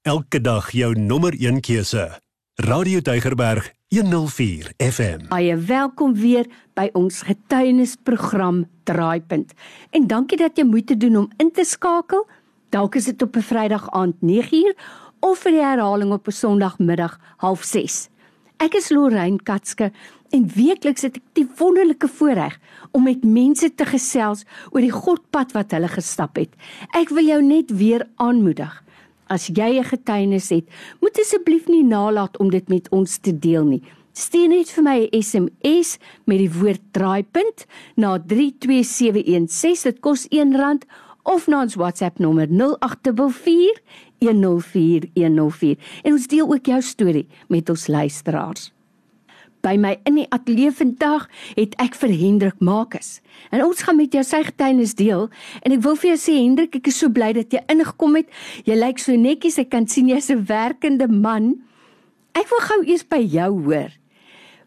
Elke dag jou nommer 1 keuse. Radio Deugerberg 104 FM. Baie welkom weer by ons getuienisprogram Draaipunt. En dankie dat jy moeite doen om in te skakel. Dalk is dit op 'n Vrydag aand 9uur of vir die herhaling op 'n Sondagmiddag 06:30. Ek is Lorraine Katske en weekliks het ek die wonderlike voorreg om met mense te gesels oor die Godpad wat hulle gestap het. Ek wil jou net weer aanmoedig. As jy 'n getuienis het, moet asseblief nie nalat om dit met ons te deel nie. Stuur net vir my 'n SMS met die woord draaipunt na 32716. Dit kos R1 of na ons WhatsApp nommer 0824 104104. En ons deel ook jou storie met ons luisteraars by my in die ateljee vandag het ek vir Hendrik Markus. En ons gaan met jou sy getuienis deel en ek wil vir jou sê Hendrik, ek is so bly dat jy ingekom het. Jy lyk so netjies, ek kan sien jy's 'n werkende man. Ek wil gou eers by jou hoor.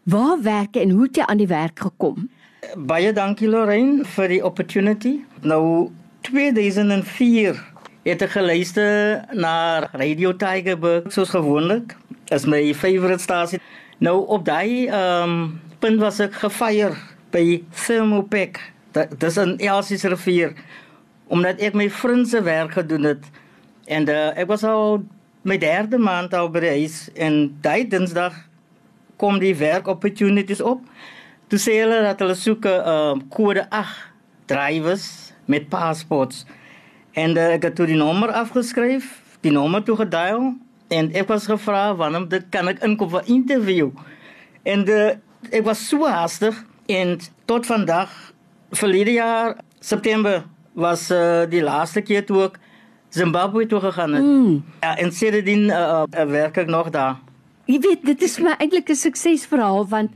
Waar werk jy en hoe het jy aan die werk gekom? Baie dankie Lorraine vir die opportunity. Nou 2004 het ek geluister na Radio Tigerberg soos gewoonlik. Is my favourite stasie. Nou op daai ehm um, punt was ek gefeier by Thermopec. Dit is 'n Elsies rivier omdat ek my vriend se werk gedoen het en uh, ek was al my derde maand al by die huis en daai Dinsdag kom die werk opportunities op. Toe sê hulle dat hulle soek 'n uh, kode 8 drivers met paspoorts. En uh, ek het toe die nommer afgeskryf, die nommer toe gedial en ek was gevra wanneer dit kan ek inkom vir interview. En de, ek was so haastig en tot vandag verlede jaar September was uh, die laaste keer toe ek Zimbabwe toe gegaan het. Mm. Ja, en sedertdien uh, uh, werk ek nog daar. Jy weet, dit is my eintlik 'n suksesverhaal want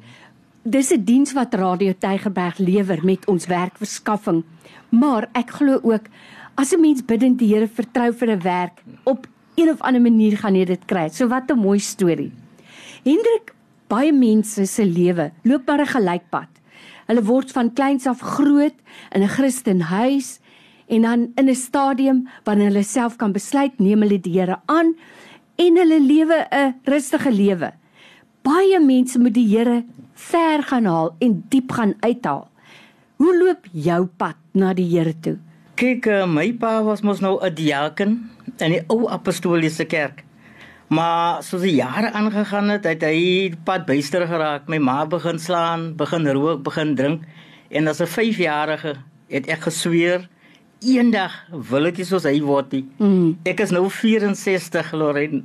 dis 'n diens wat Radio Tygerberg lewer met ons werkverskaffing. Maar ek glo ook as 'n mens bidend die Here vertrou vir 'n werk op een of ander manier gaan jy dit kry. So wat 'n mooi storie. Hendrik, baie mense se lewe loop maar 'n gelykpad. Hulle word van kleins af groot in 'n Christenhuis en dan in 'n stadium wanneer hulle self kan besluit neem hulle die Here aan en hulle lewe 'n rustige lewe. Baie mense moet die Here ver gaan haal en diep gaan uithaal. Hoe loop jou pad na die Here toe? Kyk, uh, my pa was mos nou 'n diaken in die ou apostoliese kerk. Maar soos die jare aangegaan het, het hy pad byster geraak. My ma begin slaan, begin rook, begin drink en as 'n 5-jarige het ek gesweer eendag wil ek soos hy word. Mm. Ek is nou 64, Lorraine.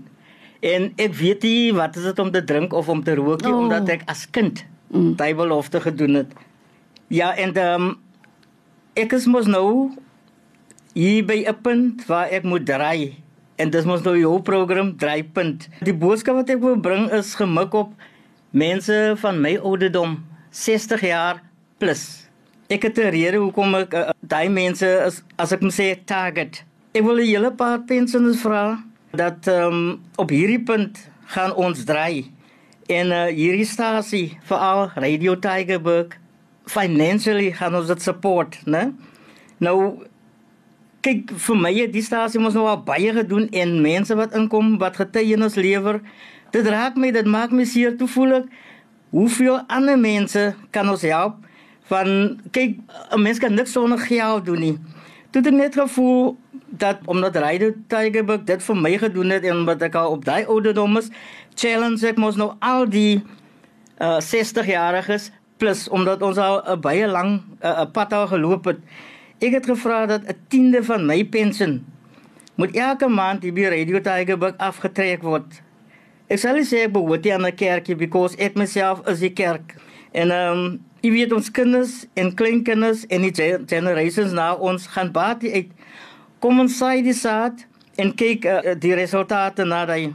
En ek weet nie wat is dit om te drink of om te rook nie oh. omdat ek as kind mm. Bybelofte gedoen het. Ja, en um, ek is mos nou hier by 'n punt waar ek moet draai en dis mos nou jou program draaipunt. Die boodskap wat ek wil bring is gemik op mense van my ouderdom, 60 jaar plus. Ek het 'n rede hoekom ek uh, daai mense is, as ek moet sê target. Ek wil 'n hele paar pensionaars vra dat um, op hierdie punt gaan ons draai en uh, hierdie stasie veral Radio Tigerberg financially gaan ons dit support, né? Nou kyk vir my het die stasie mos nou al baie gedoen en mense wat inkom wat getuienis lewer. Dit raak my dit maak my seer. Toe voel ek hoeveel ander mense kan ons help? Van kyk 'n mens kan niks sonder geld doen nie. Toe het net gevoel dat omdat Ryde Tigerberg dit vir my gedoen het en omdat ek al op daai ouderdom is challenge ek mos nou al die uh, 60 jariges plus omdat ons al 'n uh, baie lang uh, pad al geloop het Ek het gevra dat 'n tiende van my pensioen moet elke maand hier by Radio Tigerberg afgetrek word. Ek sal sê ek behoort aan 'n kerkie because ek myself is 'n kerk. En ehm um, jy weet ons kinders en kleinkinders en die generations na ons gaan baie uit. Kom ons sê die saad en kyk uh, die resultate na daai.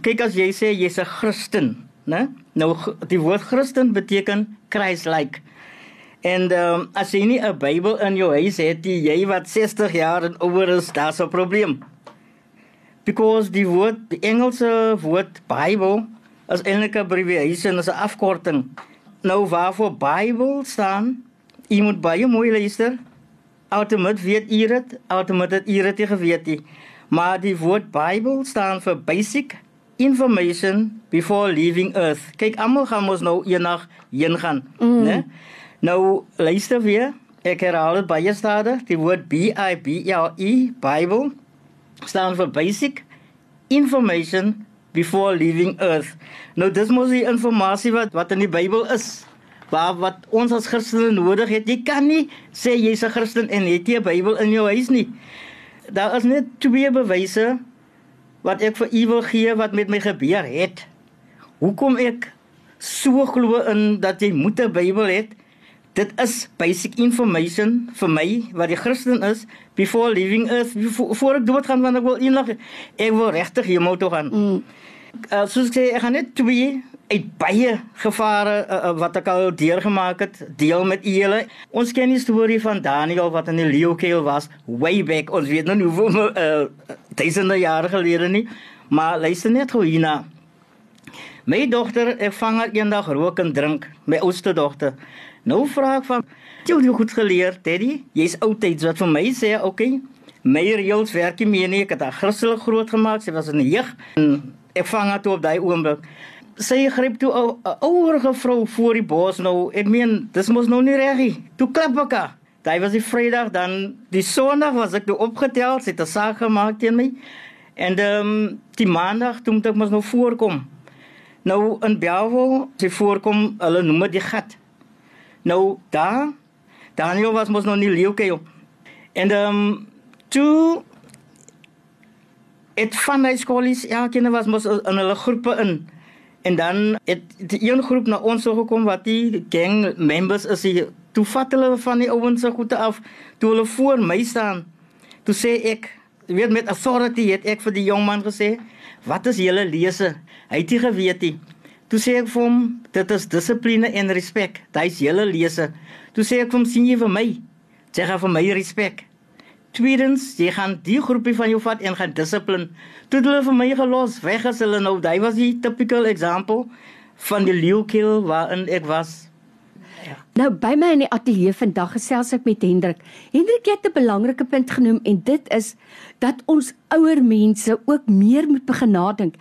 Kyk as jy sê jy's 'n Christen, né? Nou die woord Christen beteken Christ-like. En um, as jy nie 'n Bybel in jou huis het, die, jy wat 60 jaar en ouer is, daar's 'n probleem. Because die woord, die Engelse woord Bybel is eintlik 'n abbreviation, is 'n afkorting. Nou waarvoor Bybel staan, jy moet baie mooi luister. Outomat weet jy dit, outomat het jy dit geweet nie. Maar die woord Bybel staan vir basic information before leaving earth. Kyk, almal gaan mos nou eendag heen gaan, mm. né? Nou luister weer. Ek herhaal dit baie stadig. Die woord B I B L E Bible staan vir basic information before leaving earth. Nou dis mos die inligting wat wat in die Bybel is. Waar wat ons as Christene nodig het. Jy kan nie sê jy's 'n Christen en het jy 'n Bybel in jou huis nie. Daar is net twee bewyse wat ek vir u wil gee wat met my gebeur het. Hoekom ek so glo in dat jy moet 'n Bybel hê? Dit is basic information vir my wat die Christen is before leaving earth voor ek dood gaan want ek wil eendag ek wil regtig hemel toe gaan. Mm. Uh, soos ek sê, ek gaan net twee uit baie gevare uh, wat ek al deurgemaak het deel met julle. Ons ken die storie van Daniel wat in die leeukeel was way back. Ons weet nou nie hoeveel uh, duisende jare gelede nie, maar luister net hoe hierna. My dogter, ek vang haar eendag rook en drink, my oudste dogter. Nou vra ek van, "Jy het goed geleer, Teddy? Jy's oudtyds wat vir my sê. Okay, my reëls werk nie meer nie. Ek het haar Christelik groot gemaak. Sy was in die jeug en ek vang haar toe op daai oomblik. Sy gryp toe 'n ouerige vrou voor die bos nou. Ek meen, dis mos nou nie reg nie. Toe klap ek haar. Daai was die Vrydag, dan die Sondag was ek toe opgetel, sy het 'n saak gemaak teen my. En ehm um, die Maandag toe moet ek mos nou voorkom. Nou in Belwo, sy voorkom, hulle noem dit die gat. Nou daar Daniel was mos nog nie leeuke op. En ehm um, toe het van my skoolies elkeen was mos in hulle groepe in. En dan het die een groep na ons toe gekom wat die gang members is. Die, toe vat hulle van die ouens se goede af. Toe hulle voor my staan. Toe sê ek, weet met authority het ek vir die jong man gesê, "Wat is julle lese?" Hy het nie geweet nie. Toe sê ek vir hom, "Dit is dissipline en respek. Dis julle lese." Toe sê ek vir hom, "Sien jy vir my?" Sê hy vir my respek. Tweedens, jy gaan die groepie van jou vat en gaan dissipline. Toe hulle vir my gelos, weg as hulle nou, daai was die typical example van die leeukill waarin ek was. Ja. Nou by my in die ateljee vandag gesels ek met Hendrik. Hendrik het 'n belangrike punt genoem en dit is dat ons ouer mense ook meer moet begin nadink.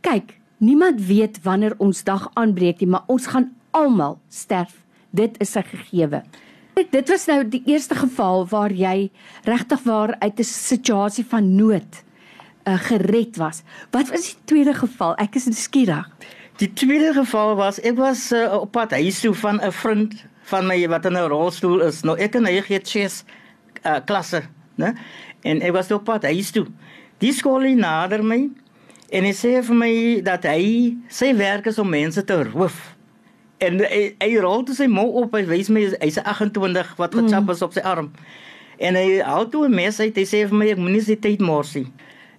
Kyk, niemand weet wanneer ons dag aanbreek nie, maar ons gaan almal sterf. Dit is 'n gegewe. Dit was nou die eerste geval waar jy regtig waar uit 'n situasie van nood uh, gered was. Wat was die tweede geval? Ek is nuuskierig. Die tweede geval was ek was uh, op pad huis toe van 'n vriend van my wat in 'n rolstoel is. Nou ek en hy het chess uh, klasse, né? En ek was op pad huis toe. Die skool nader my en hy sê vir my dat hy sy werk is om mense te roof. En hy, hy rol toe sy mou op hy wys my hy's 28 wat gechap mm. is op sy arm. En hy hou toe 'n mes uit hy sê vir my ek moenie sy tyd mors nie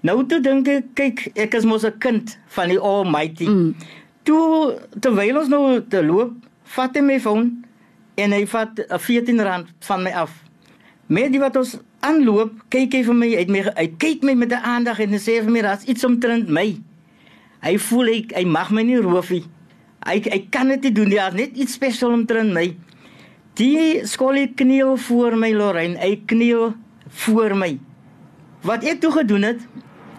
nou toe dink ek kyk ek is mos 'n kind van die almighty. Mm. toe terwyl ons nou te loop vat hy my foon en hy vat 'n 14 rand van my af. Met die wat ons aanloop kyk hy vir my uit my hy kyk my met 'n aandag en hy sê vir my daar's iets omtrent my hy voel hy, hy mag my nie roof nie Hy hy kan dit nie doen nie. Daar's net iets spesiaal omtrent my. Die skolie kniel voor my Lorraine. Hy kniel voor my. Wat ek toe gedoen het,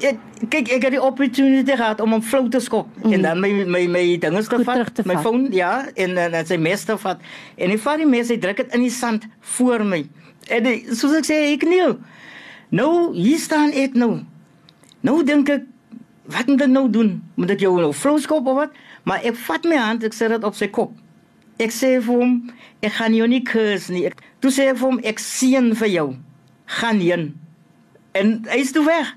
ek kyk ek het die opportunity gehad om hom flou te skop mm. en dan my my my dinge gevat, my foon ja en en, en sy meester vat en hy vat die mes hy druk dit in die sand voor my. En die, soos ek sê, ek kniel. Nou, hier staan ek nou. Nou dink ek wat moet ek nou doen? Moet ek jou nou flou skop of wat? Maar ek vat my hand, ek sit dit op sy kop. Ek sê vir hom, ek gaan jou nie kus nie. Ek toe sê ek vir hom, ek seën vir jou. Gaan heen. En hy is toe weg.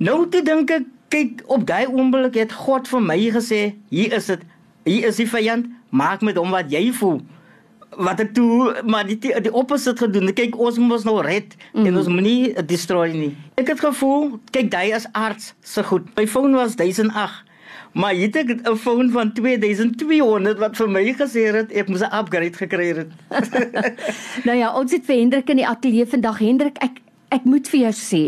Nou toe dink ek, kyk, op daai oomblik het God vir my gesê, hier is dit. Hier is die vyand, maak met hom wat jy voel. Wat ek toe maar die die opposite gedoen. Kyk, ons moet nou red mm. en ons moenie destroy nie. Ek het gevoel, kyk, hy is arts, se goed. My foon was 1008. Maar jy het 'n foon van 2200 wat vir my gesê het ek moes 'n upgrade gekry het. nou ja, ons het vir Hendrik in die ateljee vandag. Hendrik, ek ek moet vir jou sê,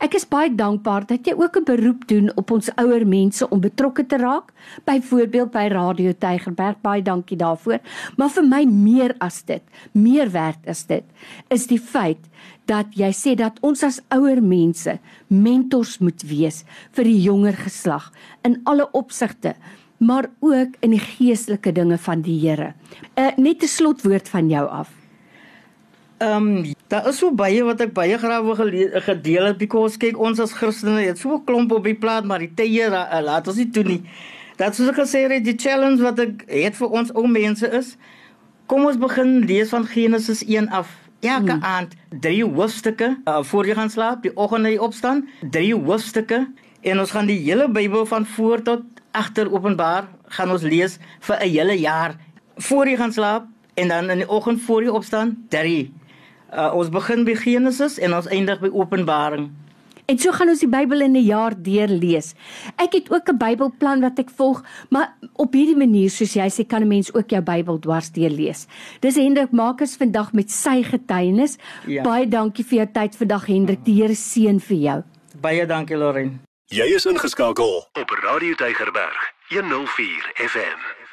ek is baie dankbaar dat jy ook 'n beroep doen op ons ouer mense om betrokke te raak, byvoorbeeld by Radio Tygerberg. Baie dankie daarvoor. Maar vir my meer as dit, meer werd is dit, is die feit dat jy sê dat ons as ouer mense mentors moet wees vir die jonger geslag in alle opsigte maar ook in die geestelike dinge van die Here. Uh, net 'n slotwoord van jou af. Ehm um, daar is so baie wat ek baie graag wil gedeel het because kyk ons as Christene het so 'n klomp op die plaas maar die tye uh, laat ons nie toe nie. Dat soos ek gesê het die challenge wat ek het vir ons ou mense is kom ons begin lees van Genesis 1 af. Elke hmm. aand drie hoofstukke uh, voor jy gaan slaap, die oggend jy opstaan, drie hoofstukke en ons gaan die hele Bybel van voor tot agter Openbaar gaan ons lees vir 'n hele jaar voor jy gaan slaap en dan in die oggend voor jy opstaan, drie Uh, ons begin by Genesis en ons eindig by Openbaring. En so gaan ons die Bybel in 'n jaar deurlees. Ek het ook 'n Bybelplan wat ek volg, maar op hierdie manier soos jy sê kan 'n mens ook jou Bybel dwars deurlees. Dis Hendrik Markus vandag met sy getuienis. Ja. Baie dankie vir jou tyd vandag Hendrik. Die Here seën vir jou. Baie dankie Lauren. Jy is ingeskakel op Radio Tygerberg 104 FM.